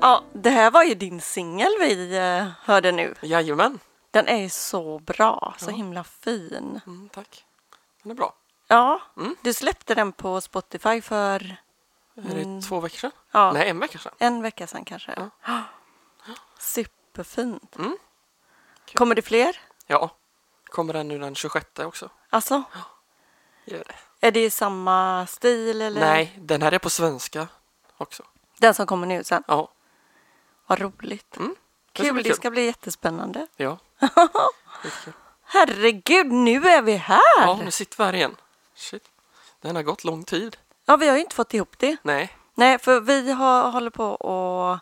Ja, det här var ju din singel vi eh, hörde nu. Jajamän. Den är så bra, så Ja. himla fin. Mm, tack. Den är bra. Ja, Mm. du släppte den på Spotify för Är det två veckor sedan? ja, Nej, en vecka sedan. en vecka sedan kanske. Superfint. Mm. Kul. Kommer det fler? Ja. Kommer den nu den 26 också? Alltså, Gör det. är det i samma stil eller? Nej, den här är på svenska också. Den som kommer nu sen. Ja. Vad roligt. Mm. Det Kul, det kul. ska bli jättespännande. Ja. Herregud, nu är vi här! Ja, nu sitter vi här igen. Shit. Den har gått lång tid. Ja, vi har ju inte fått ihop det. Nej. Nej, för vi har, håller på och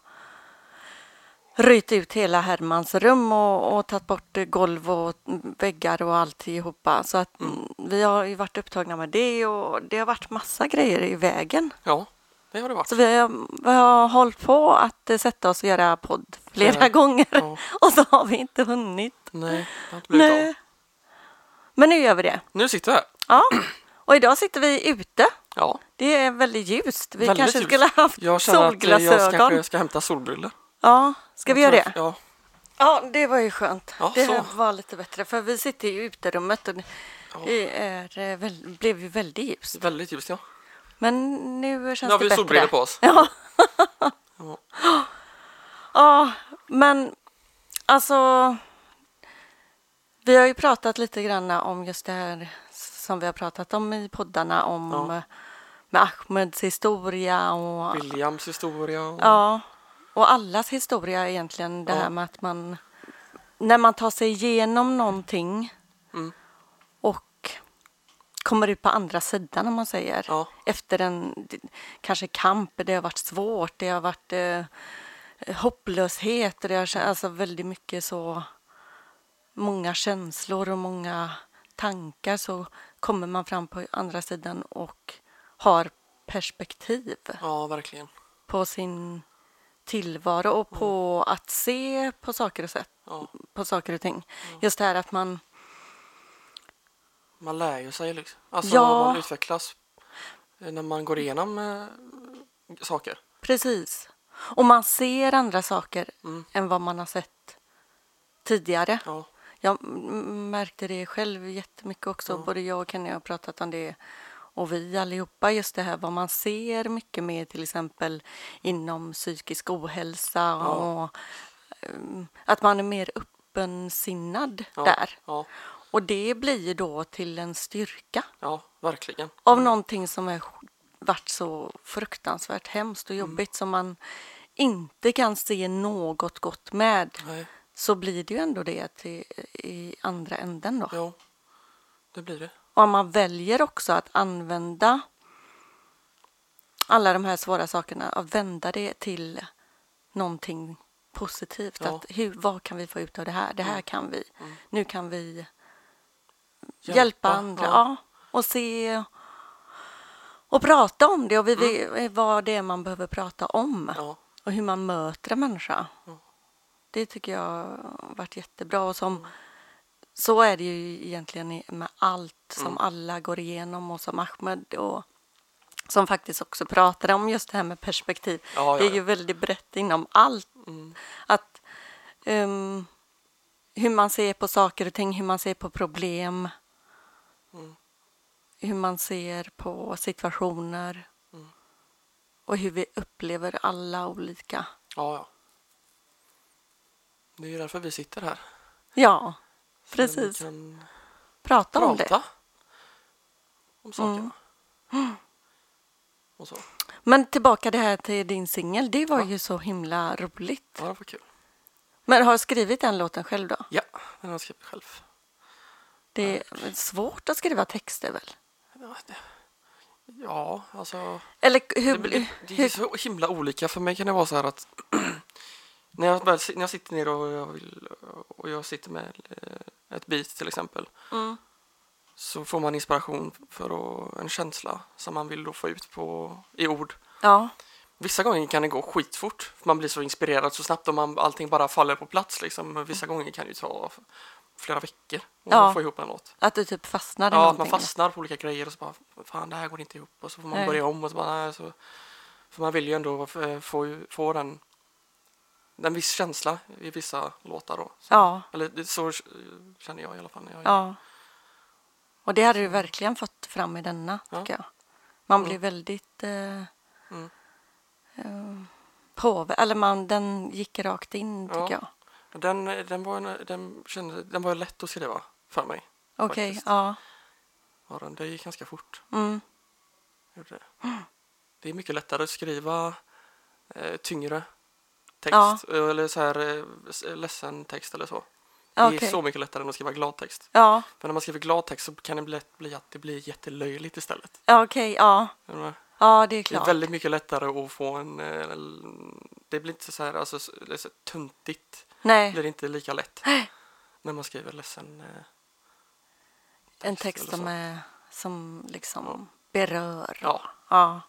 ryt ut hela Hermans rum och, och tagit bort golv och väggar och alltihopa. Så att mm. vi har ju varit upptagna med det och det har varit massa grejer i vägen. Ja, det har det varit. Så vi har, vi har hållit på att sätta oss och göra podd flera Flera- gånger Ja. och så har vi inte hunnit. Nej, det har inte blivit Nej. av. Men nu gör vi det. Nu sitter vi här. Ja. Och idag sitter vi ute. Ja, Det är väldigt ljust. Vi Väldigt kanske ljust. skulle ha haft jag att eh, jag solglasögon. ska, kanske ska hämta solbrillor. Ja, ska vi Jag göra tror- det? Ja, Ja, det var ju skönt. Ja, det så. var lite bättre för vi sitter i uterummet och det det är, eh, blev ju väldigt ljust. väldigt ljust ja. Men nu känns Nu har det vi bättre. solbrillor på oss. Ja. Ja. ja, men alltså. Vi har ju pratat lite grann om just det här som vi har pratat om i poddarna om Ja. Med Ahmeds historia och Williams historia. Och... Ja, och allas historia egentligen. Det Ja. här med att man när man tar sig igenom någonting Mm. och kommer ut på andra sidan om man säger. Ja. Efter en kanske kamp, det har varit svårt, det har varit eh, hopplöshet, det har alltså väldigt mycket så många känslor och många tankar så kommer man fram på andra sidan och har perspektiv ja, verkligen. på sin tillvaro och på att se på saker och sätt, Ja. på saker och ting. Just det här att man, Man lär ju sig liksom. Alltså Ja. man utvecklas eh, när man går igenom eh, saker. precis, och man ser andra saker Mm. än vad man har sett tidigare. Ja, Jag märkte det själv jättemycket också, både jag och Kenny har pratat om det och vi allihopa, just det här vad man ser mycket mer till exempel inom psykisk ohälsa och um, att man är mer öppensinnad ja, där. Ja, Och det blir ju då till en styrka ja, verkligen. av någonting som har varit så fruktansvärt hemskt och jobbigt som man inte kan se något gott med Nej, så blir det ju ändå det till, i andra änden då. jo, det blir det. Och man väljer också att använda alla de här svåra sakerna och vända det till någonting positivt. Ja. Att hur, vad kan vi få ut av det här? Det här kan vi. Nu kan vi hjälpa, Hjälpa, andra. ja. Ja. och se och prata om det och vi vet vad det är man behöver prata om Ja, och hur man möter en människa. Ja. Det tycker jag har varit jättebra. Och som, Så är det ju egentligen med allt som Mm. alla går igenom och som Ahmed och som faktiskt också pratar om just det här med perspektiv. Ja, ja, det är ju ja. väldigt brett inom allt. Mm. Att ehm, hur man ser på saker och ting, hur man ser på problem. Mm. Hur man ser på situationer. Mm. Och hur vi upplever alla olika. ja, ja. Det är ju därför vi sitter här. Ja, Precis. Kan prata om det. prata om sakerna. Mm. Och så. Men tillbaka det här till din singel. Det var Ja. ju så himla roligt. Ja, det var kul. Men har du skrivit den låten själv då? Ja, den har jag skrivit själv. Det är svårt att skriva texter väl? Ja, alltså. Eller hur... Det, det är så himla olika. För mig kan det vara så här att när, jag, när jag sitter ner och jag, vill, och jag sitter med eh, ett beat till exempel mm, så får man inspiration för att, en känsla som man vill då få ut på, i ord. ja, Vissa gånger kan det gå skitfort. Man blir så inspirerad så snabbt och man, allting bara faller på plats. Liksom. Men vissa gånger kan det ju ta flera veckor att Ja. få ihop en låt. Att du typ fastnar i Ja, att man fastnar på olika grejer och så bara fan det här går inte ihop och så får man Nej. börja om och så bara nej, så För man vill ju ändå f- få, få den en viss känsla i vissa låtar då. Så, Ja, Eller så känner jag i alla fall. När jag, ja. Och det hade du verkligen fått fram i denna, Ja. tycker jag. Man Mm. blir väldigt... Eh, Mm. eh, påver- eller man, den gick rakt in, tycker Ja. jag. Den, den, var, en- den, kände, den var lätt att skriva för mig. Okej, Faktiskt. ja. Var den. Det gick ganska fort. Mm. Det. det är mycket lättare att skriva eh, tyngre Ja. text eller så här eh, s- ledsen text eller så. Det är Okej. så mycket lättare än att skriva glad text. Ja, För när man skriver glad text så kan det lätt bli att det blir jättelöjligt istället. ja okej, ja. Är du med? Ja, det är Det är klart. väldigt mycket lättare att få en... eh, Det blir inte så här, alltså, är så tuntigt. Det Nej, blir inte lika lätt när man skriver ledsen eh, en text som, är, som liksom berör. Ja, Ja,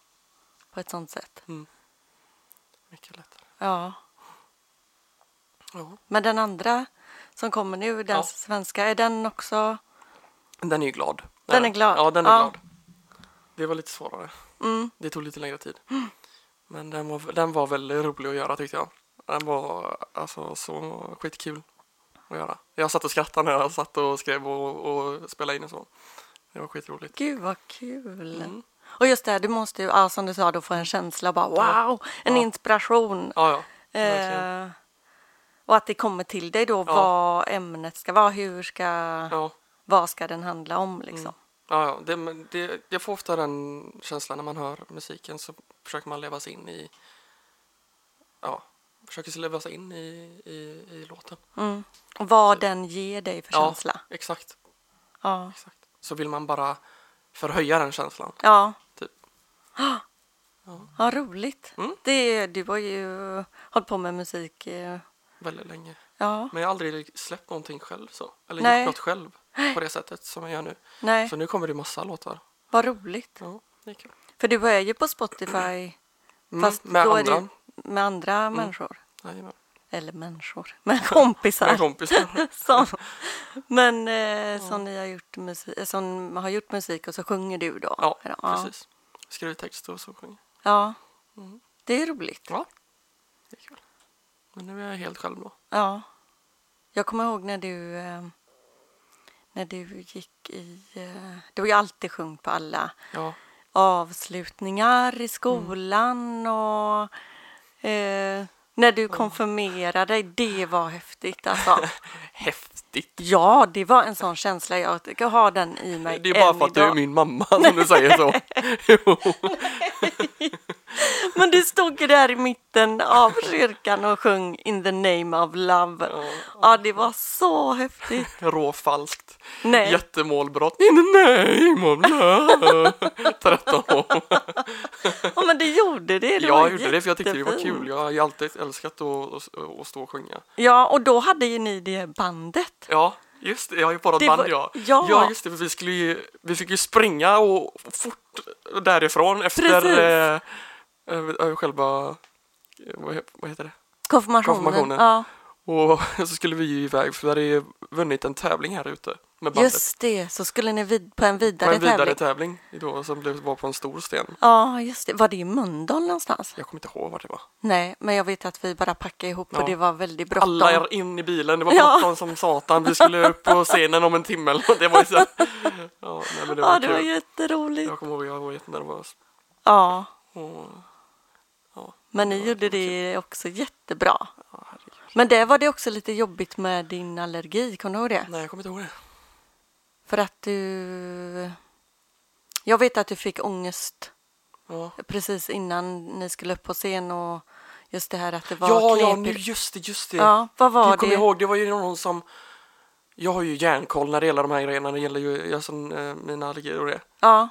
på ett sånt sätt. mycket lättare. Ja. Ja. Men den andra som kommer nu, den Ja. svenska, är den också... Den är ju glad. Den är glad. Ja, den är Ja. glad. Det var lite svårare. Mm. Det tog lite längre tid. Men den var, den var väldigt rolig att göra tyckte jag. Den var alltså så skitkul att göra. Jag satt och skrattade när jag satt och skrev och, och spelade in och så. Det var skitroligt. Gud vad kul. Mm. Och just det, här, du måste ju, ja, som du sa, då få en känsla bara Ja. wow, en Ja. inspiration. Ja, ja. Eh, och att det kommer till dig då Ja. vad ämnet ska vara, hur ska, Ja, vad ska den handla om liksom. Mm. ja, ja. Det, det, jag får ofta den känslan när man hör musiken så försöker man leva sig in i ja, försöker leva sig in i, i, i låten. Mm. Och vad den ger dig för Ja. känsla. Exakt, Ja. exakt. Så vill man bara förhöja den känslan. Ja. Typ. Ja, roligt. Mm. Det, du har ju hållit på med musik. Eh, Väldigt länge. Ja, Men jag har aldrig släppt någonting själv så. Eller Nej. gjort något själv på det sättet som jag gör nu. nej, Så nu kommer det massa låtar. vad roligt. Ja, det är kul. För du är ju på Spotify Mm, fast med då andra. är det med andra människor. Jajamän. Eller människor, med kompisar. Med kompisar. som, men eh, som ni har gjort musik, som har gjort musik och så sjunger du då? Ja, ja. precis. Skriver text och så sjunger. Ja, Mm. det är roligt. Ja, det är kul. Men nu är jag helt själv då. Ja. Jag kommer ihåg när du eh, när du gick i... Eh, du har ju alltid sjungit på alla Ja, avslutningar i skolan och eh, när du konfirmerade dig. Det var häftigt alltså. häftigt. Ja, det var en sån känsla. Jag har den i mig Det är bara för att du är idag. min mamma som du säger så. Men du stod ju där i mitten av kyrkan och sjöng In the name of love. Ja, det var så häftigt. Råfalskt. Nej. Jättemålbrott. In the name of love. 13 år. Ja, men det gjorde det. det Jag gjorde det för jag tyckte det var kul. Jag har ju alltid älskat att, att, att stå och sjunga. Ja, och då hade ju ni det bandet. Ja, just det. Jag har ju Det band var- ja. ja. Ja, just det. För vi, skulle ju, vi fick ju springa och fort därifrån efter eh, eh, själva, eh, vad heter det? Konfirmationen. Konfirmationen. Ja, Och så skulle vi ju iväg för vi hade ju vunnit en tävling här ute med bandet. just det. Så skulle ni vid, på en på vidare, en vidare tävling. tävling då, som blev, var på en stor sten. Ja, just det. Var det i Mölndal någonstans? Jag kommer inte ihåg vad det var. Nej, men jag vet att vi bara packade ihop Ja. och det var väldigt bråttom. Alla är in i bilen, det var Ja. bråttom som satan. Vi skulle upp på scenen om en timme eller. Det var ju så... Ja, nej, men det var Ja, det var jätteroligt. Jag kommer ihåg jag var jättenervös. Ja, Och, ja, men ni gjorde det också jättebra. ja. Men det var det också lite jobbigt med din allergi, kommer du ihåg det? Nej, jag kommer inte ihåg det. För att du... Jag vet att du fick ångest Ja, precis innan ni skulle upp på scen och just det här att det var ja, ja nu, knepigt. just det, just det. Ja, vad var jag kommer det? ihåg, det var ju någon som... Jag har ju järnkoll när det gäller de här grejerna. Det gäller ju alltså, mina allergier och det. Ja.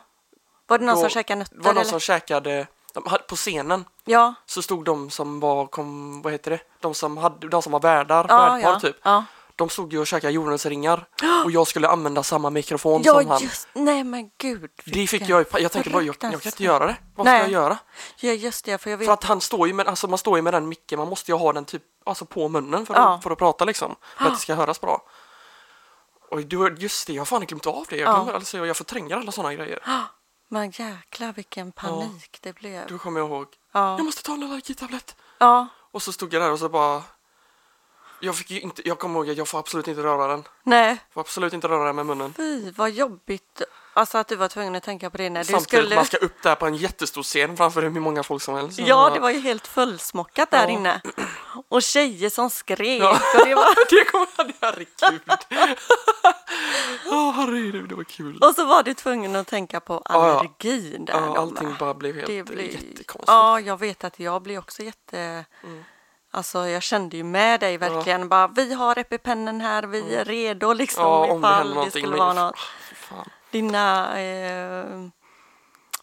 Var det någon Då- som käkade Det nötter? var någon eller? som käkade... De, hade- på scenen Ja, så stod de som var, kom, vad heter det? De som, hade, de som var värdar, ja, värdpar ja. typ. ja. De stod ju och käkade jordens ringar och jag skulle använda samma mikrofon Ja, som han. just Nej, men gud. Det fick jag, jag tänkte bara, jag, jag kan inte göra det. Vad ska Nej. jag göra? Ja, just det. För jag vet... För att han står ju med, alltså man står ju med den micken, man måste ju ha den typ alltså på munnen för, Ja. att, för att prata liksom. För att det ska höras bra. Och du, just det, jag har fan glömt av det. Jag, Ja. alltså, jag förtränger alla sådana grejer. Men jäklar vilken panik det blev. Då kommer jag ihåg, Ja. jag måste ta en allergitablett. Ja. Och så stod jag där och så bara jag, fick ju inte, jag kommer ihåg att jag får absolut inte röra den. Nej, Får absolut inte röra den med munnen. fy vad jobbigt. Alltså att du var tvungen att tänka på det när du Samtidigt skulle... man ska upp där på en jättestor scen framför hur många folk som helst. Ja, det var ju helt fullsmockat där Ja. inne. Och tjejer som skrek. Ja. Och det var... det kommer jag herregud. Åh herregud, det var kul. Och så var du tvungen att tänka på Ja, ja. allergin där. Ja, allting bara blev helt det jättekonstigt. Ja, jag vet att jag blir också jätte... Mm. Alltså jag kände ju med dig verkligen. Bara, vi har EpiPennen här, vi är redo liksom Mm. Ja, om det ifall det någonting. skulle vara något. Fan. Dina eh,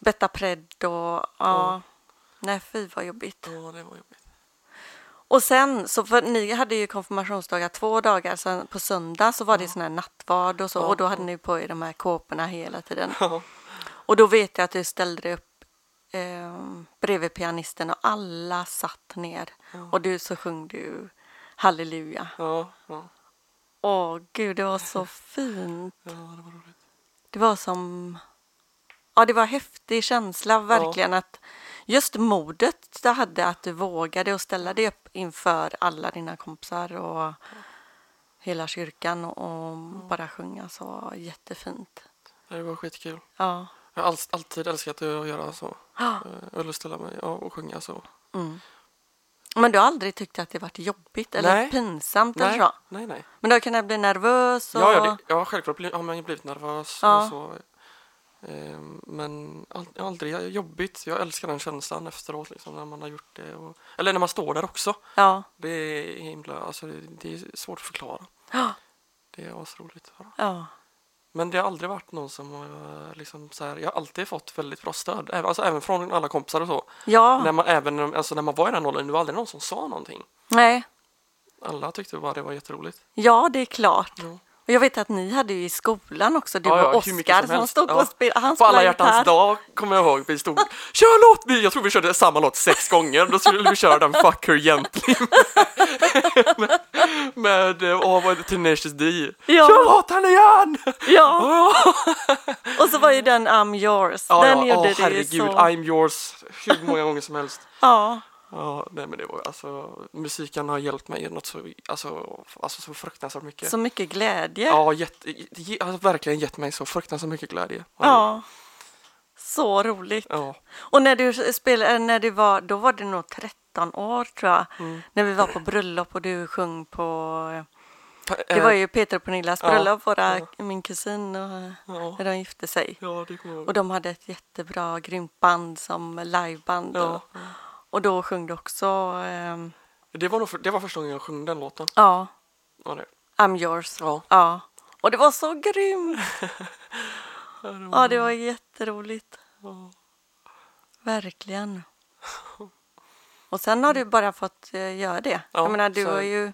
Betapred och ja. Ja. Nej fy vad jobbigt. Ja, det var jobbigt. Och sen, så för ni hade ju konfirmationsdagar två dagar, sen på söndag så var det sån här nattvard och så Ja. och då hade ni på er de här kåporna hela tiden. Ja, Och då vet jag att du ställde dig upp eh, bredvid pianisten och alla satt ner och du så sjöng du halleluja. ja, ja, Åh gud, det var så fint. ja, det var roligt. Det var som... Ja, det var en häftig känsla verkligen att just modet du hade att du vågade och ställa dig upp inför alla dina kompisar och hela kyrkan och, bara sjunga så jättefint. Det var skitkul. Ja. Jag har all, alltid älskat att göra så. Ja. Eh, Eller ställa mig ja, och sjunga så. Mm. Men du har aldrig tyckt att det varit jobbigt eller Nej. pinsamt eller Nej, så? nej, nej. Men du har kunnat bli nervös och... Ja, ja, det, ja självklart har man ju blivit nervös Ja. och så. Eh, men aldrig jobbigt. Jag älskar den känslan efteråt liksom, när man har gjort det. Och, eller när man står där också. ja. Det är himla, alltså det, det är svårt att förklara. Ja. Det är asroligt. Ja. ja. Men det har aldrig varit någon som har liksom så här, jag har alltid fått väldigt bra stöd. Även, alltså även från alla kompisar och så. Ja. När man, även alltså när man var i den åldern, det var aldrig någon som sa någonting. Nej. Alla tyckte bara det var jätteroligt. Ja, det är klart. Ja. Och jag vet att ni hade ju i skolan också, du Ja, ja, hur mycket Oskar som som, stod Ja. och spelade. Han På alla hjärtans dag kommer jag ihåg, vi stod Kör låt! Vi, jag tror vi körde samma låt sex gånger, då skulle vi köra den Fuck Her Gently med, med, eh, vad det, Tenacious D Ja. Kör låten igen! Ja, och så var ju den I'm yours. Ja, den ja, gjorde åh, det ju herregud, så. I'm yours hur många gånger som helst Ja, Ja, nej men det var alltså musiken har hjälpt mig något så, alltså, alltså så fruktansvärt mycket. så mycket glädje. Ja, jätte, ge- har verkligen gett mig så fruktansvärt mycket glädje. Ja. Så roligt. Ja, Och när du spelade, när du var, då var du nog 13 år tror jag. Mm. När vi var på bröllop och du sjöng på, det eh, var ju Peter och Pernillas ja, bröllop, våra, ja. min kusin och Ja, när de gifte sig. ja. Och de hade ett jättebra grymt band som liveband. Ja, Och, och då sjöng du också ehm, det var, nog för, det var första gången jag sjöng den låten. ja, Ja, det. I'm yours. Ja. Ja. Och det var så grymt. Ja, det var- jätteroligt. Ja. Verkligen. Och sen har du bara fått eh, göra det. Ja, jag menar, du så- var ju...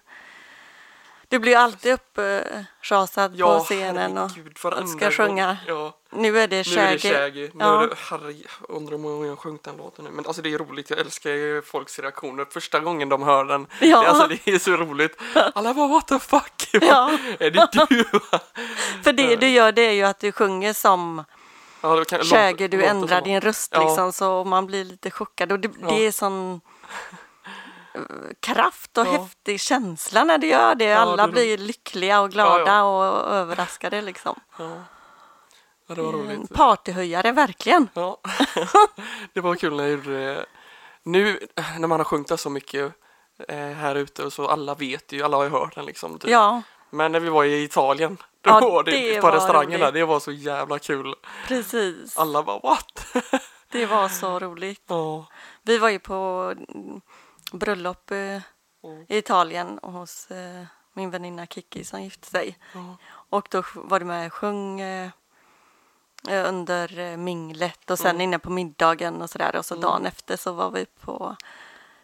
Du blir ju alltid uppschasad Ja, på scenen och, herregud, varenda ska sjunga. gång. Ja, Nu är det nu är det Shaggy. Shaggy. Nu Ja. är det, jag undrar hur många gånger jag sjungit den låten nu. Men alltså det är roligt, jag älskar ju folks reaktioner första gången de hör den. Ja. Det, alltså det är så roligt. Alla bara what the fuck? Ja. är det du? För det du gör det är ju att du sjunger som ja, kan, Shaggy, du ändrar din röst Ja. liksom så man blir lite chockad. Och det, Ja. det är sån eh, kraft och Ja. häftig känsla när du gör det. Ja, Alla det- blir lyckliga och glada Ja, och överraskade liksom. Ja. det var En roligt. partyhöjare verkligen. Ja. det var kul när jag gjorde det. Nu när man har sjungit så mycket eh, här ute och så alla vet ju, alla har ju hört den liksom. Typ. Ja, Men när vi var i Italien, då Ja, var det, det på var restaurangen där, det var så jävla kul. precis. Alla bara what? Det var så roligt. Ja. Vi var ju på mm, bröllop eh, i Italien hos eh, min väninna Kiki som gifte sig. Ja. Och då var du med och eh, eh, under eh, minglet och sen Mm. inne på middagen och sådär. Och så dagen efter så var vi på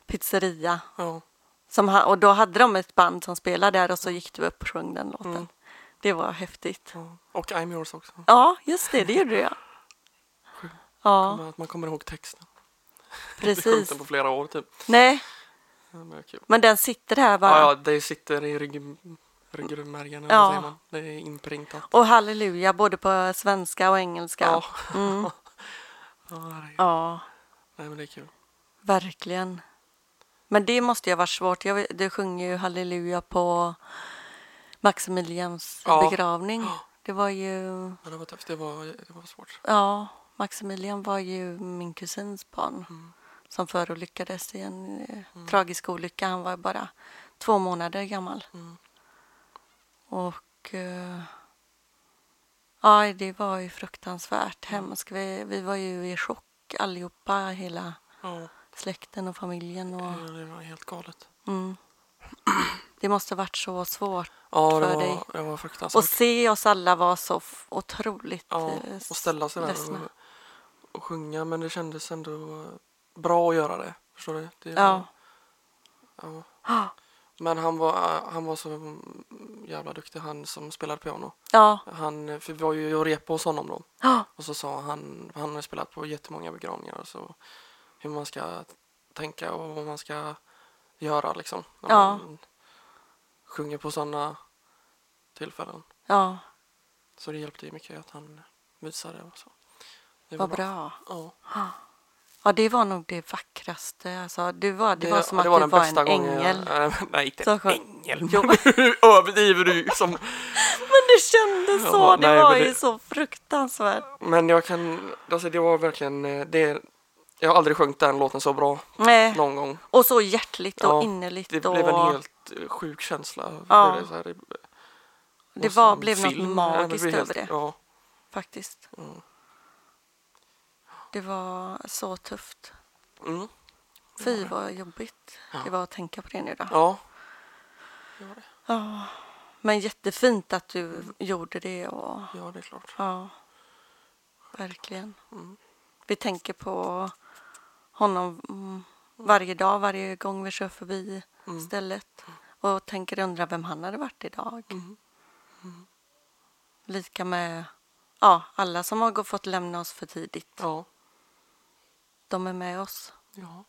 pizzeria. Ja. Som och då hade de ett band som spelade där och så gick du upp och sjöng den låten. Mm. Det var häftigt. Ja. Och I'm yours också. Ja, just det, det gjorde jag. Ja, Att man kommer ihåg texten. Precis. sjönk den på flera år typ. Nej, men den sitter här bara. Ja, ja, det sitter i rygg, ryggmärgen. Ja. Det är inprintat. Och halleluja både på svenska och engelska. Ja. Mm. Ja. Ja, Nej, men det är kul. verkligen. Men det måste ju ha varit svårt. Jag, du sjunger ju halleluja på Maximilians Ja. begravning. Det var ju, Ja, det var tufft. Det var, det var svårt. ja, Maximilian var ju min kusins barn Mm. som förolyckades i en eh, tragisk olycka. Han var bara två månader gammal. Mm. Och eh, ja, det var ju fruktansvärt hemskt. Vi, vi var ju i chock allihopa, hela Ja, släkten och familjen. Och, ja, det var helt galet. mm. Det måste ha varit så svårt Ja, För var, dig. det var fruktansvärt. se oss alla vara så otroligt Ja, eh, och ställa sig där och, och sjunga. Men det kändes ändå bra att göra det. Förstår du? Det Ja. Var, ja. Men han var, han var så jävla duktig, han som spelade piano. Ja, Han, för vi var ju och repade hos honom då. ja, Och så sa han, han har spelat på jättemånga begravningar. Så hur man ska tänka och vad man ska göra liksom. När Ja. man sjunger på sådana tillfällen. ja, Så det hjälpte ju mycket att han visade och så. Det vad bra. Ja. Ja, det var nog det vackraste. Alltså, det, var, det, var som ja, att det var du var en gången ängel. Jag, nej, inte en ängel. Överdriver du som... Men det kändes så. Ja, det nej, var ju det- så fruktansvärt. Men jag kan... Alltså det var verkligen... eh, Det, jag har aldrig sjungit den låten så bra Nej. någon gång. Och så hjärtligt och Ja, innerligt. Det och... blev en helt eh, sjuk känsla. Ja. Det, här, det, Det var, blev något magiskt över det, Ja, faktiskt. Mm. Det var så tufft. mm, Fy vad jobbigt Ja. det var att tänka på det nu då. ja. Ja. Men jättefint att du gjorde det och ja, det är klart. ja, verkligen. Mm. Vi tänker på honom mm, varje dag, varje gång vi kör förbi Mm. stället och tänker undra vem han hade varit idag. Mm. Lika med ja, alla som har fått lämna oss för tidigt. Ja, De är med oss. ja.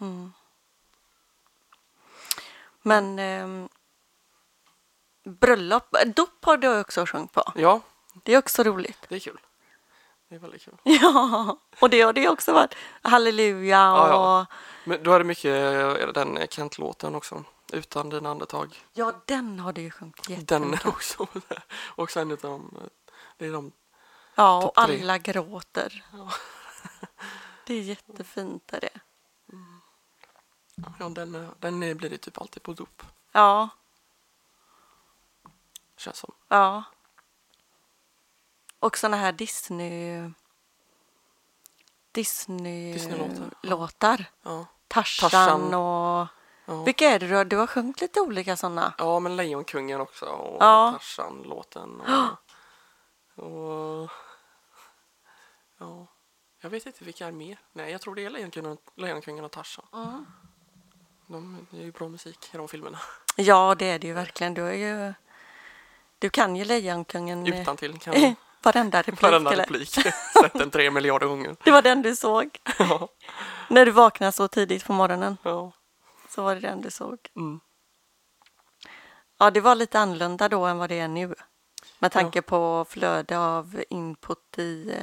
Mm. Men ehm, bröllop, dop har du också sjungit på. ja, Det är också roligt. det är kul. Det är väldigt kul. Ja, och det har det också varit. Halleluja och Ja, ja, ja. Men du hade mycket eh, den Kent-låten också. Utan dina andetag. den har du ju sjungit Den jättemycket. är också också en utav de, det är de, Ja, och alla gråter. Ja. Det är jättefint är det. ja den, den blir det typ alltid på dop. Ja, Känns som. ja. Och såna här Disney Disneylåtar. Disney-låtar. Ja. Tarzan, Tarzan. och... Ja. Vilka är det du har? Du har sjungit lite olika såna. ja, men Lejonkungen också och Ja. Tarzan-låten. Och, och, ja. Jag vet inte vilka är mer. Nej, jag tror det är Lejonkungen, Lejonkungen och Tarzan. De, det är ju bra musik i de filmerna. Ja, det är det ju verkligen. Du, är ju... du kan ju Lejonkungen. eh, Utan till kan jag Varenda replik. varenda replik. Sett den tre miljarder gånger. Det var den du såg. Ja. När du vaknade så tidigt på morgonen Ja. så var det den du såg. Mm. Ja, det var lite annorlunda då än vad det är nu. Med tanke på flöde av input i...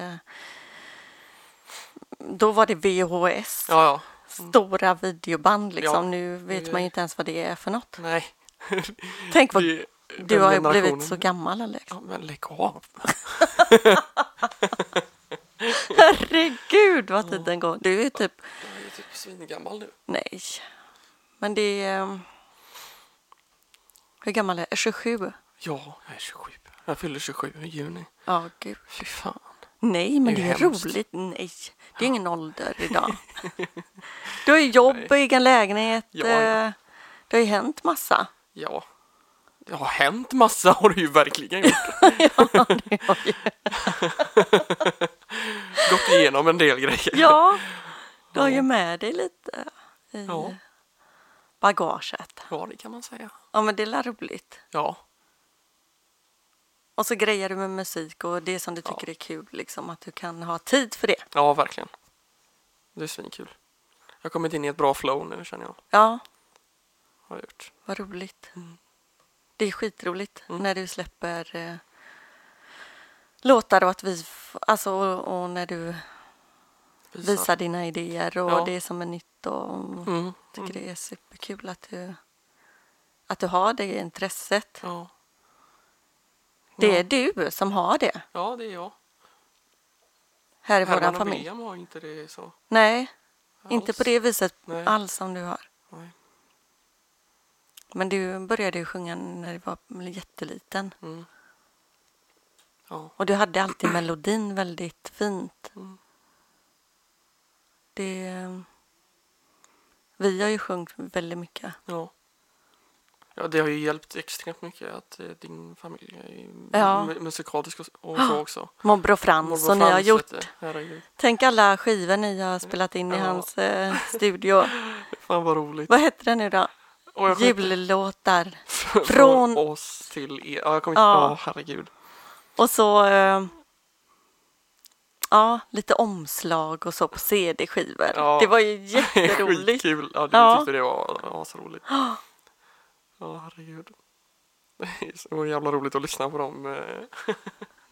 Då var det VHS. Ja, ja. Stora videoband liksom. Ja. Nu vet man ju inte ens vad det är för något. Nej. Tänk vad Det- du har ju blivit så gammal Alex. Ja, men lägg av. Herregud vad tiden går. Du är typ... Jag är typ svingammal nu. Nej. Men det är... eh, Hur gammal är jag? 27? Ja, jag är 27. Jag fyller 27 i juni. Ja, gud. Fy fan. Nej, men Det det är är, hemskt. roligt. Nej, det är ingen ålder idag. Du har ju jobb, egen lägenhet. Ja. eh, Det har ju hänt massa. Ja. Det har hänt massa har det ju verkligen gjort. ja, det har ju. Gått igenom en del grejer. ja, du har ju med dig lite i Ja. bagaget. Ja, det kan man säga. Ja, men det är roligt. Ja, Och så grejer du med musik och det som du tycker är kul, liksom att du kan ha tid för det. ja verkligen. Det är svinkul. Jag har kommit in i ett bra flow nu känner jag. Ja, Har jag gjort. vad roligt. Mm. Det är skitroligt när du släpper eh, låtar och att vi, alltså och, och när du Visar. visar dina idéer och Ja. det som är nytt och Mm. tycker det är superkul att du, att du har det intresset. Ja. Det Ja. är du som har det ja, det är jag. här i vår Herman familj. William har inte det så. Nej, inte alls. på det viset Nej. alls som du har. Nej. Men du började ju sjunga när du var jätteliten. Mm. Ja. Och du hade alltid melodin väldigt fint. Mm. Det... Vi har ju sjungit väldigt mycket. Ja. Ja, det har ju hjälpt extremt mycket att eh, din familj är Ja. mu- musikalisk och, så också. Morbror Frans Morbror och ni har Frans, gjort. Herregud. Tänk alla skivor ni har spelat in i Ja. hans eh, studio. Fan vad roligt. Vad heter det nu då? Inte- Jullåtar. från Från- oss till er. Ja, jag kommer inte... Ja. Ja, herregud. Och så eh, ja, lite omslag och så på CD-skivor. Ja. Det var ju jätteroligt. Skitkul. Ja, du Ja. tyckte det var, var så roligt. Ja, herregud. Det är så jävla roligt att lyssna på de eh,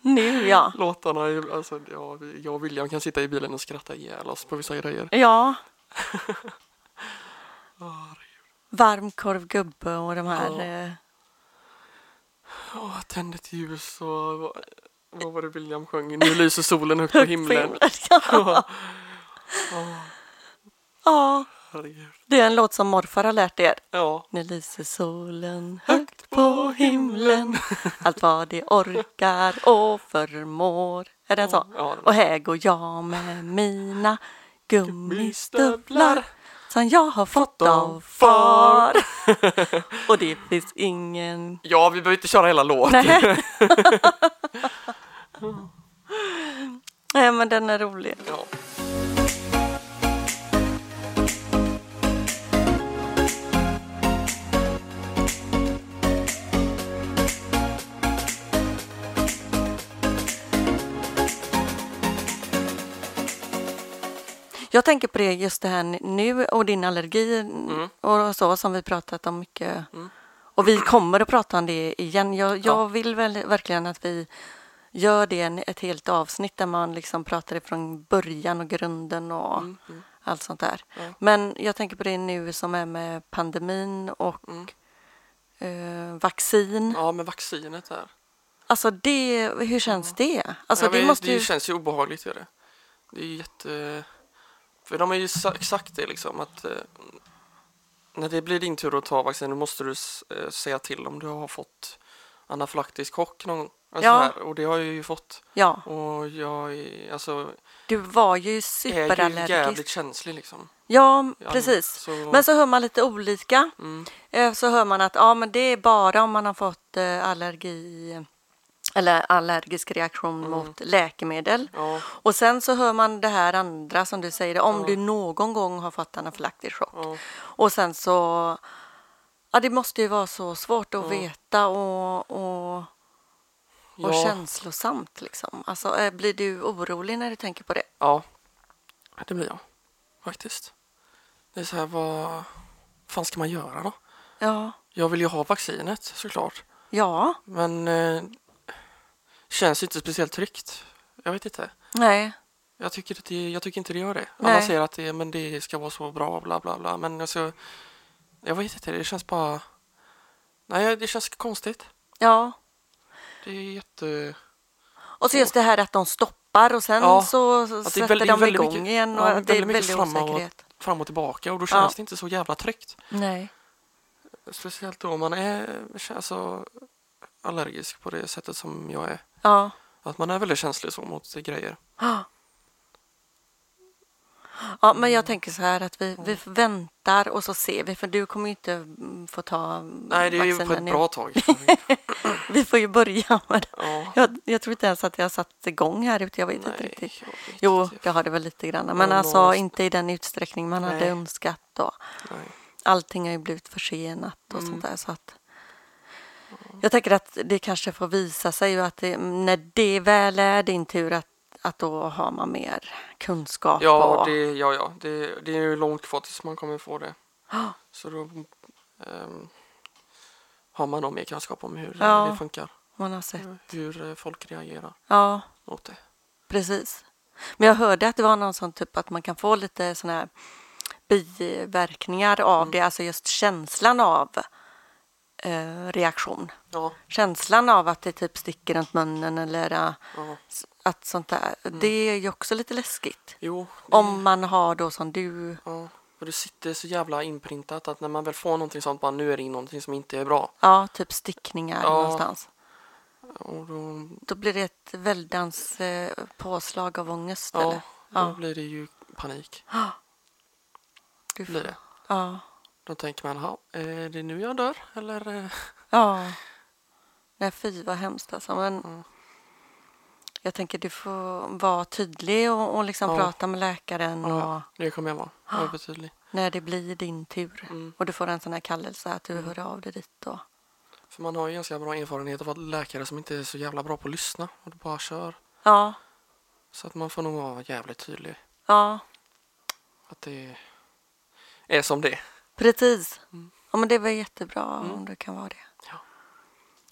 nu ja. låtarna. Alltså, ja, jag och William kan sitta i bilen och skratta ihjäl oss på vissa grejer. Ja, Ja, herregud. varmkorvgubbe och de här. Ja. Eh, Ja, tänd ett ljus och vad, var det William sjöng? Nu lyser solen högt på himlen. Ja. Ja, ja, herregud. det är en låt som morfar har lärt er. Ja, Nu lyser solen högt på himlen Allt vad det orkar och förmår Är den så? Ja, Och här går jag med mina gummistövlar Som jag har fått av far Och det finns ingen ja vi behöver inte köra hela låten. Nej. Nej men den är rolig. Ja. Jag tänker på det just det här nu och din allergi Mm. och så som vi pratat om mycket. Och vi kommer att prata om det igen. Jag, jag Ja. vill väl verkligen att vi gör det en, ett helt avsnitt där man liksom pratar ifrån början och grunden och Mm, mm. allt sånt där. Men jag tänker på det nu som är med pandemin och Mm. eh, vaccin. ja, med vaccinet där. Alltså det, hur känns det? Alltså ja, det måste det ju... känns ju obehagligt. Gör det. det är jätte... För de har ju sa- sagt det liksom att eh, när det blir din tur att ta vaccin då måste du eh, säga till om du har fått anafylaktisk chock någon gång. Alltså Ja. här, och det har jag ju fått. Ja, Och jag är, alltså, du var ju är ju superallergisk. jävligt känslig liksom. Ja, Ja, precis. så- Men så hör man lite olika. Mm, Eh, Så hör man att ja, men det är bara om man har fått eh, allergi eller allergisk reaktion Mm. mot läkemedel. ja, Och sen så hör man det här andra som du säger, om Ja. du någon gång har fått anafylaktisk chock. ja, Och sen så, ja det måste ju vara så svårt att veta och, och, och känslosamt liksom. Alltså eh, blir du orolig när du tänker på det? ja, det blir jag faktiskt. Det är så här, vad fan ska man göra då? Ja, Jag vill ju ha vaccinet såklart. ja, Men eh, känns inte speciellt tryggt. Jag vet inte. nej, Jag tycker, att det, jag tycker inte det gör det. Nej. Alla säger att det, men det ska vara så bra, bla bla bla. Men alltså, jag vet inte, det känns bara... Nej, det känns konstigt. ja. Det är jätte... Och så just det här att de stoppar och sen Ja, så sätter väldigt- de igång mycket- igen och ja, det är väldigt mycket väldigt framåt. osäkerhet. fram och tillbaka och då känns Ja. det inte så jävla tryggt. Nej. Speciellt då man är alltså, allergisk på det sättet som jag är. Ja. Att man är väldigt känslig så mot grejer. Ja, men jag tänker så här att vi, vi väntar och så ser vi, för du kommer ju inte mm, få ta Nej, det är ju på ett nu. bra tag. Vi får ju börja med det. ja. Jag, jag tror inte ens att jag satt igång här ute, jag vet inte Nej, riktigt. jag vet Jo, inte. det har det väl lite grann, men Ja, alltså några- inte i den utsträckning man hade Nej. önskat då. Nej. allting har ju blivit försenat och Mm. sånt där. Så att jag tänker att det kanske får visa sig att det, när det väl är din tur att, att då har man mer kunskap. Ja, och, det, ja, ja. Det, det är ju långt kvar tills man kommer få det. Ja. Så då ehm, har man nog mer kunskap om hur Ja. det funkar. man har sett. Hur eh, folk reagerar Ja, mot det. precis. Men jag hörde att det var någon sån typ att man kan få lite såna här biverkningar av Mm. det, alltså just känslan av eh, reaktion. Ja, Känslan av att det typ sticker runt munnen eller eh, ja. att sånt där. Det är ju också lite läskigt. Jo. Det, Om man har då som du, Ja. För det sitter så jävla inprintat att när man väl får någonting sånt, bara nu är det någonting som inte är bra. ja, typ stickningar Ja. någonstans. Och då, Då blir det ett väldans eh, påslag av ångest. ja, eller? då Ja. blir det ju panik. Du Blir det. Ja. Då tänker man, "Ha, är det nu jag dör? Eller? eh?" Ja. Nej, fy vad hemskt alltså. Men Mm. jag tänker du får vara tydlig och, och liksom Ja. prata med läkaren Ja, och det kommer jag vara. Övertydlig. när det blir din tur. Mm. Och du får en sån här kallelse att du hör av dig dit. Och, För man har ju ganska bra erfarenhet av att läkare som inte är så jävla bra på att lyssna och bara kör. ja, Så att man får nog vara jävligt tydlig. ja, Att det är som det är. Precis. Mm. Ja, men det var jättebra Mm. om du kan vara det. Ja.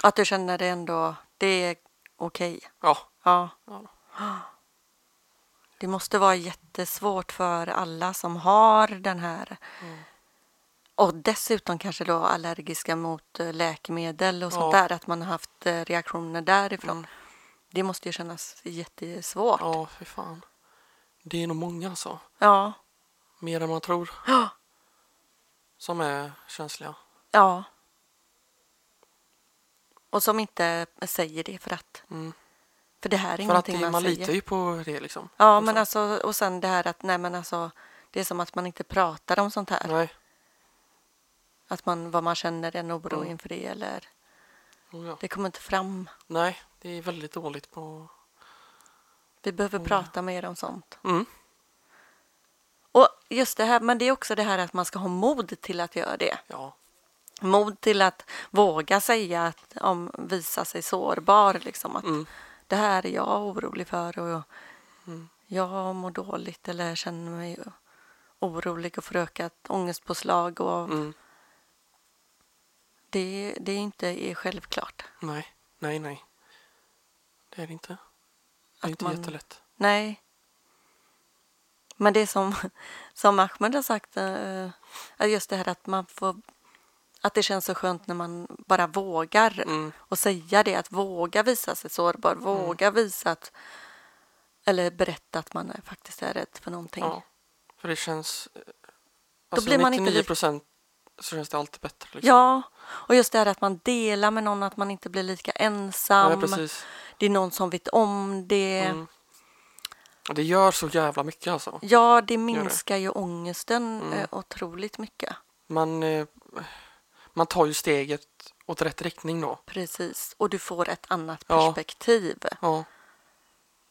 Att du känner det ändå, det är okej. Ja. Ja. Ja. Det måste vara jättesvårt för alla som har den här Mm. och dessutom kanske då allergiska mot eh, läkemedel och sånt Ja. där, att man har haft eh, reaktioner därifrån. Mm. Det måste ju kännas jättesvårt. Ja. Fy fan. Det är nog många alltså. Ja. Mer än man tror. Ja. Som är känsliga. ja. Och som inte säger det för att, Mm. för det här är För att det, man, man säger. litar ju på det liksom. Ja, Och men så. alltså, och sen det här att, nej men alltså, det är som att man inte pratar om sånt här. Nej. Att man, vad man känner en oro Mm. inför det eller Oh, ja. det kommer inte fram. Nej, det är väldigt dåligt på... Vi behöver Mm. prata mer om sånt. Mm. Och just det här, men det är också det här att man ska ha mod till att göra det. Ja. Mod till att våga säga att om visa sig sårbar liksom att Mm. det här är jag orolig för och Mm. jag mår dåligt eller känner mig orolig och får ökat ångestpåslag och Mm. det, det är inte är självklart. Nej, nej, nej. Det är det inte. Det är Att inte man- jättelätt. Nej. Men det är som, som Ahmed har sagt, eh, är just det här att man får att det känns så skönt när man bara vågar Mm. och säga det, att våga visa sig sårbar, våga visa att eller berätta att man faktiskt är rädd för någonting. Ja. För det känns... Alltså blir man inte 99 lika- procent så känns det alltid bättre. Liksom. Ja, och just det här att man delar med någon, att man inte blir lika ensam. Precis. det är någon som vet om det. Mm. Det gör så jävla mycket alltså. Ja, det minskar ju ångesten Mm. eh, otroligt mycket. Man, eh, man tar ju steget åt rätt riktning då. Precis, och du får ett annat Ja. perspektiv Ja.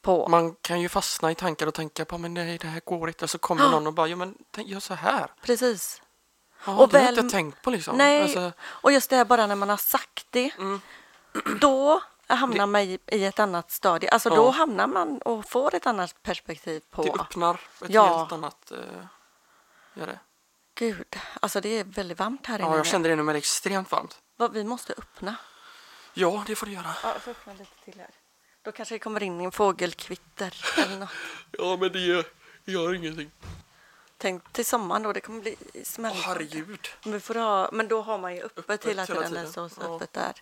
på... Man kan ju fastna i tankar och tänka på men nej det här går inte. Så kommer någon och bara, ja men gör så här. Precis. Ja, Och det har jag väl- inte tänkt på liksom. Nej, Alltså, och just det här bara när man har sagt det, Mm. då hamnar man i, i ett annat stadie. Alltså Ja. då hamnar man och får ett annat perspektiv på... det öppnar ett Ja. helt annat... Eh, gör det. Gud, alltså det är väldigt varmt här inne. Ja, jag kände det nu men det är extremt varmt. Vad Vi måste öppna. Ja, det får du göra. Ja, jag får öppna lite till här. Då kanske det kommer in en fågelkvitter eller något. Ja, men det gör, gör ingenting. Tänk till sommaren då, det kommer bli Åh, smällande. herregud. Men, vi får ha, men då har man ju öppet, Öppet hela hela tiden. det tiden, så ja. öppet där.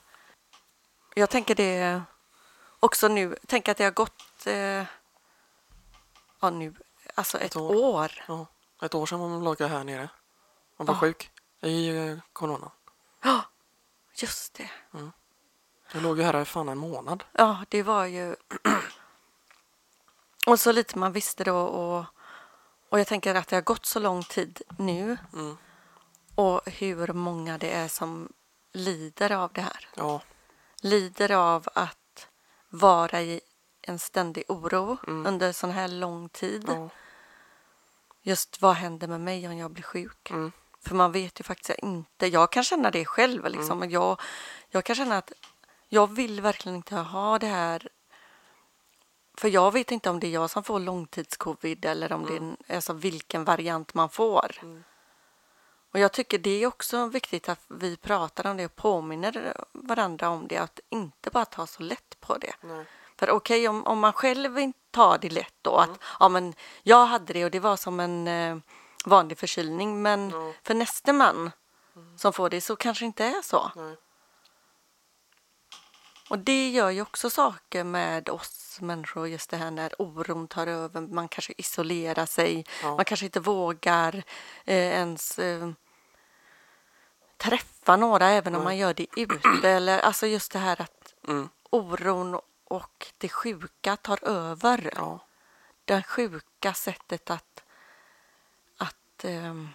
Jag tänker det också nu. Tänk att det har gått eh, ja, nu, alltså ett, Ett år. år. Ja, ett år sedan man låg här nere. Man var Ja. sjuk i eh, corona. Ja, just det. Jag låg ju här i fan en månad. Ja, det var ju... och så lite man visste då och, och jag tänker att det har gått så lång tid nu Mm. och hur många det är som lider av det här. Ja, Lider av att vara i en ständig oro Mm. under sån här lång tid. ja. Just vad händer med mig om jag blir sjuk? Mm. För man vet ju faktiskt inte. Jag kan känna det själv. Liksom. Mm. Jag, jag kan känna att jag vill verkligen inte ha det här. För jag vet inte om det är jag som får långtidscovid eller om det är en- alltså vilken variant man får. Mm. Och jag tycker det är också viktigt att vi pratar om det och påminner varandra om det. Att inte bara ta så lätt på det. Nej. För okej, om, om man själv inte tar det lätt då att ja, men jag hade det och det var som en eh, vanlig förkylning. Men Ja. för nästa man som får det så kanske inte är så. Nej. Och det gör ju också saker med oss människor, just det här när oron tar över. Man kanske isolerar sig, Ja. man kanske inte vågar eh, ens eh, träffa några även om man gör det ute. Eller, alltså just det här att Mm. oron och det sjuka tar över. Ja. Det sjuka sättet att, att ehm,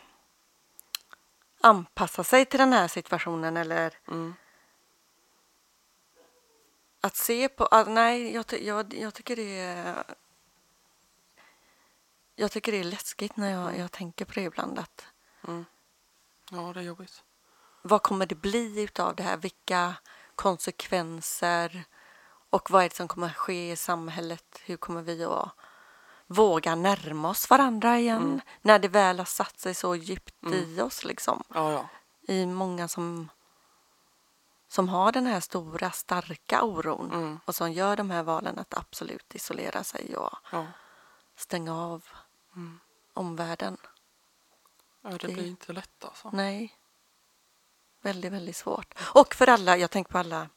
anpassa sig till den här situationen eller Mm. Att se på... ah, nej, jag, jag, jag tycker det är... Jag tycker det är läskigt när jag, jag tänker på det ibland. Att, Mm. Ja, det är jobbigt. vad kommer det bli utav det här? Vilka konsekvenser? Och vad är det som kommer ske i samhället? Hur kommer vi att våga närma oss varandra igen? Mm. När det väl har satt sig så djupt Mm. i oss liksom. Ja, ja. I många som, som har den här stora starka oron. Mm. Och som gör de här valen att absolut isolera sig och Ja. stänga av Mm. omvärlden. ja, det Det- blir inte lätt alltså. Nej. Väldigt, väldigt svårt. Och för alla, jag tänker på alla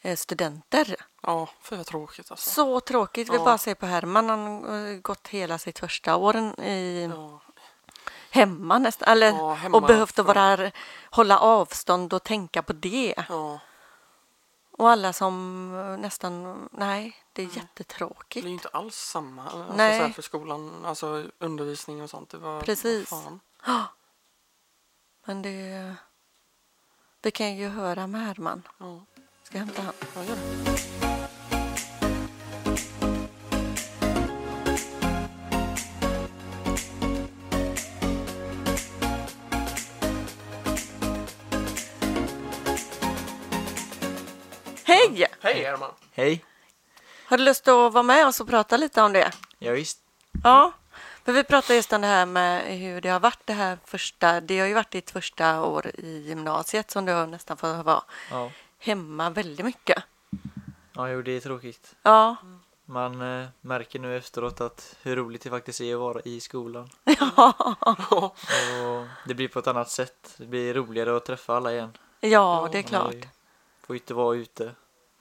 eh, studenter. Ja, för tråkigt alltså. Så tråkigt. Vi Ja. bara ser på Herman. Han har gått hela sitt första år i, Ja. Hemma nästan. Eller, Ja, hemma och behövt att vara, hålla avstånd och tänka på det. Ja, Och alla som eh, nästan, nej, det är det blir jättetråkigt. ju inte alls samma. Alltså, Nej. Så här för skolan, alltså undervisning och sånt. Det var, Precis. Fan. Men det, vi kan ju höra med Herman. Ja, Ska jag hämta han? jag gör det. Hej! Hej Herman! Hej! Har du lust att vara med oss och prata lite om det? Ja, visst. Ja, för vi pratade just om det här med hur det har varit det här första, det har ju varit ditt första år i gymnasiet som du har nästan fått vara Ja, hemma väldigt mycket. ja jo, det är tråkigt. Ja, Man eh, märker nu efteråt att hur roligt det faktiskt är att vara i skolan. ja, Och det blir på ett annat sätt. Det blir roligare att träffa alla igen. ja det är Man klart. ju- Får inte vara ute.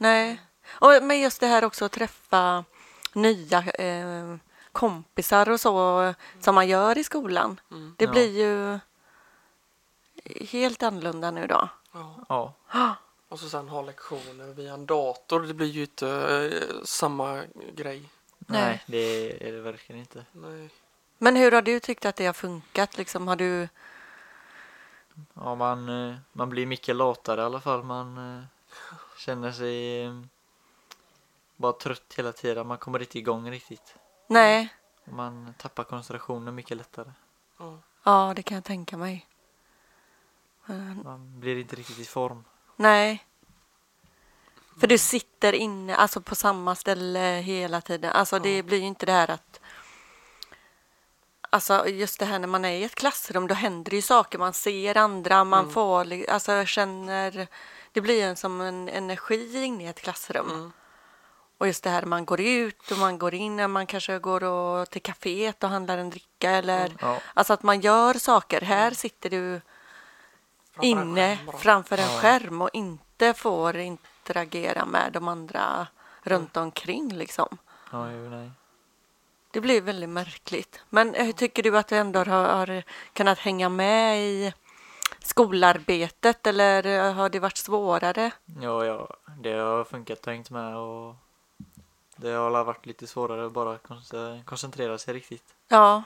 Nej, och men just det här också att träffa nya eh, kompisar och så som man gör i skolan. Mm. Det Ja. blir ju helt annorlunda nu då. Ja. Ja, Och så sen ha lektioner via en dator. Det blir ju inte eh, samma grej. Nej. nej, det är det verkligen inte. Nej. Men hur har du tyckt att det har funkat? Liksom, har du... Ja, man, eh, man blir mycket latare i alla fall. Man eh, känner sig eh, bara trött hela tiden. Man kommer inte igång riktigt. Nej, Man tappar koncentrationen mycket lättare. Ja. ja det kan jag tänka mig. Men, Man blir inte riktigt i form. nej. För du sitter inne, alltså på samma ställe hela tiden. Alltså det Ja. blir ju inte det här att... Alltså just det här när man är i ett klassrum, då händer det ju saker. Man ser andra, man Mm. får, alltså känner... Det blir en som en energi inne i ett klassrum. Mm. Och just det här man går ut och man går in, man kanske går och, till kaféet och handlar en dricka eller... Mm. Ja, Alltså att man gör saker. Här sitter du Framför en inne bara. framför en skärm och inte får interagera med de andra runt omkring liksom. ja, nej. Det blir väldigt märkligt. Men hur tycker du att du ändå har, har kunnat hänga med i skolarbetet eller har det varit svårare? Ja, ja, det har funkat att hängt med och det har varit lite svårare att bara konce- koncentrera sig riktigt. Ja,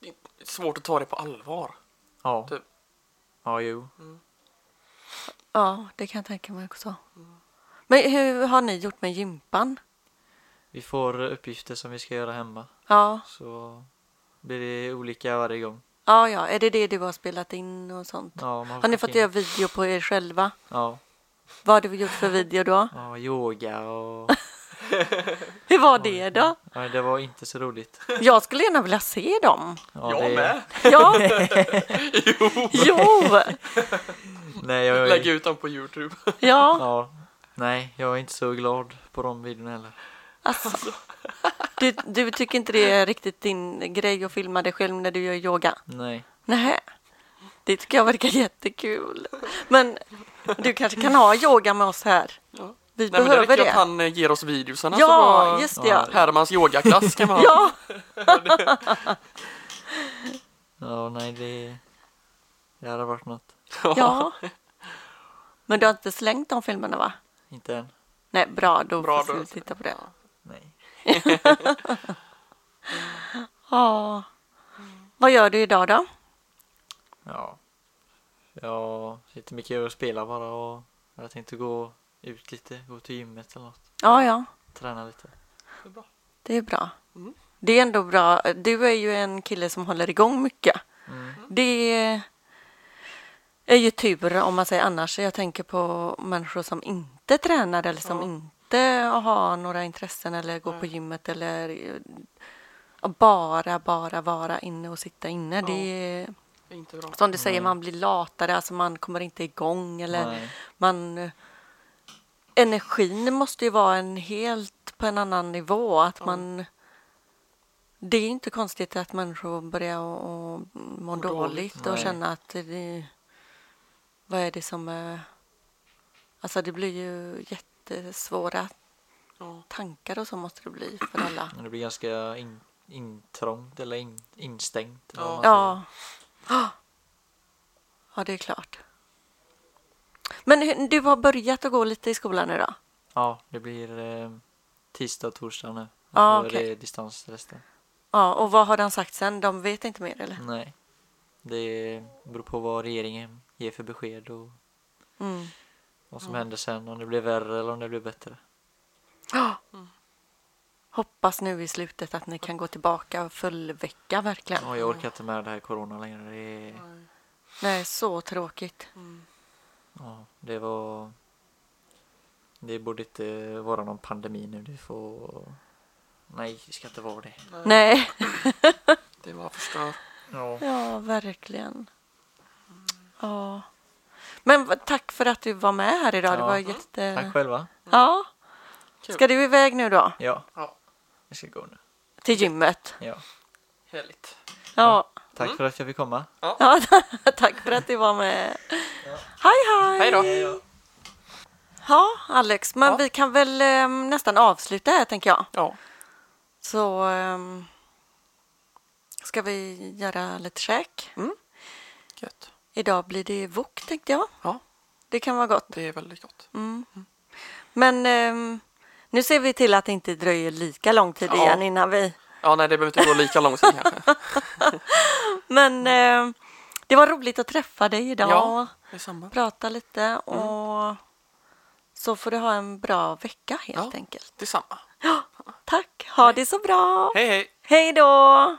Det är svårt att ta det på allvar. Ja. Typ. Ja, jo. ja, det kan jag tänka mig också. Men hur har ni gjort med gympan? Vi får uppgifter som vi ska göra hemma. Ja, Så blir det olika varje gång. Ja, ja. Är det det du har spelat in och sånt? Ja, man Har ni fått in- göra video på er själva? Ja, Vad har du gjort för video då? ja, yoga och... Hur var det då? Ja, det var inte så roligt. Jag skulle gärna vilja se dem. Ja, jag det... med. Ja, jo. jo, Nej, jag... Lägg ut dem på Youtube. ja. Ja. Nej, jag är inte så glad på de videorna heller. Alltså, du, du tycker inte det är riktigt din grej att filma dig själv när du gör yoga? Nej. Nej, det tycker jag verkar jättekul. Men du kanske kan ha yoga med oss här? Ja. Vi Nej, men det behöver räcker att han eh, ger oss videosarna Ja, så bara just det. Ja. Hermans yogaklass kan man ha. ja, Ja, nej, det... Det hade varit något. ja. Men du har inte slängt de filmerna va? Inte än. Nej, bra, då Bra, får vi titta på det. Ja. Vad gör du idag då? Ja. Jag sitter mycket och spelar bara och jag tänkte gå ut lite, gå till gymmet eller något. Ja, ja, Träna lite. Det är bra. det är bra. Mm. Det är ändå bra. Du är ju en kille som håller igång mycket. Mm. Det är ju tur om man säger annars. Jag tänker på människor som inte tränar eller som Ja. inte har några intressen eller går på Nej. gymmet eller eh, bara, bara vara inne och sitta inne. Ja. Det är inte bra. som du säger, Nej. man blir latare, alltså man kommer inte igång eller Nej. man energin måste ju vara en helt på en annan nivå. Att Ja. man det är inte konstigt att människor börjar och, och må dåligt. dåligt och Nej. känna att det, vad är det som är Alltså det blir ju jättesvåra Ja. tankar och så måste det bli för alla. Men det blir ganska in, intrångt eller in, instängt. eller Ja. Ja. Ja, det är klart. Men hur- du har börjat att gå lite i skolan nu då? ja, det blir eh, tisdag och torsdag nu. Ja, är okej. det distans resten. Ja, och vad har de sagt sen? De vet inte mer eller? Nej. Det beror på vad regeringen ger för besked och Mm. Vad som händer sen. Om det blir värre eller om det blir bättre. Hoppas nu i slutet att ni kan gå tillbaka full vecka verkligen. Ja, jag orkar inte med det här corona längre. Det, är, Nej. Nej, så tråkigt. Mm. ja, det var... Det borde inte vara någon pandemi nu. Det får... Nej, det ska inte vara det. Nej, Det var förstör. Ja. ja verkligen. Ja. Men tack för att du var med här idag. Det Ja. var jätte... Tack själva. Ja. Kul. Ska du iväg nu då? Ja, Ja. jag ska gå nu. Till gymmet? Ja. Härligt. Ja. Tack för att jag fick komma. ja. tack för att du var med. Hej, hej! Hej då. Ja, Alex, men Ja. vi kan väl eh, nästan avsluta här tänker jag. Ja. Så ehm, ska vi göra lite käk. Gött. Idag blir det wok tänkte jag. Ja, Det kan vara gott. det är väldigt gott. Mm. Men ehm, nu ser vi till att det inte dröjer lika lång tid Ja. igen innan vi... Ja, nej, det behöver inte gå lika lång tid kanske. Men ehm, det var roligt att träffa dig idag. Ja. Detsamma. Prata lite och så får du ha en bra vecka helt Ja. enkelt. Detsamma. Tack, ha det så bra. Hej, hej. Hej då!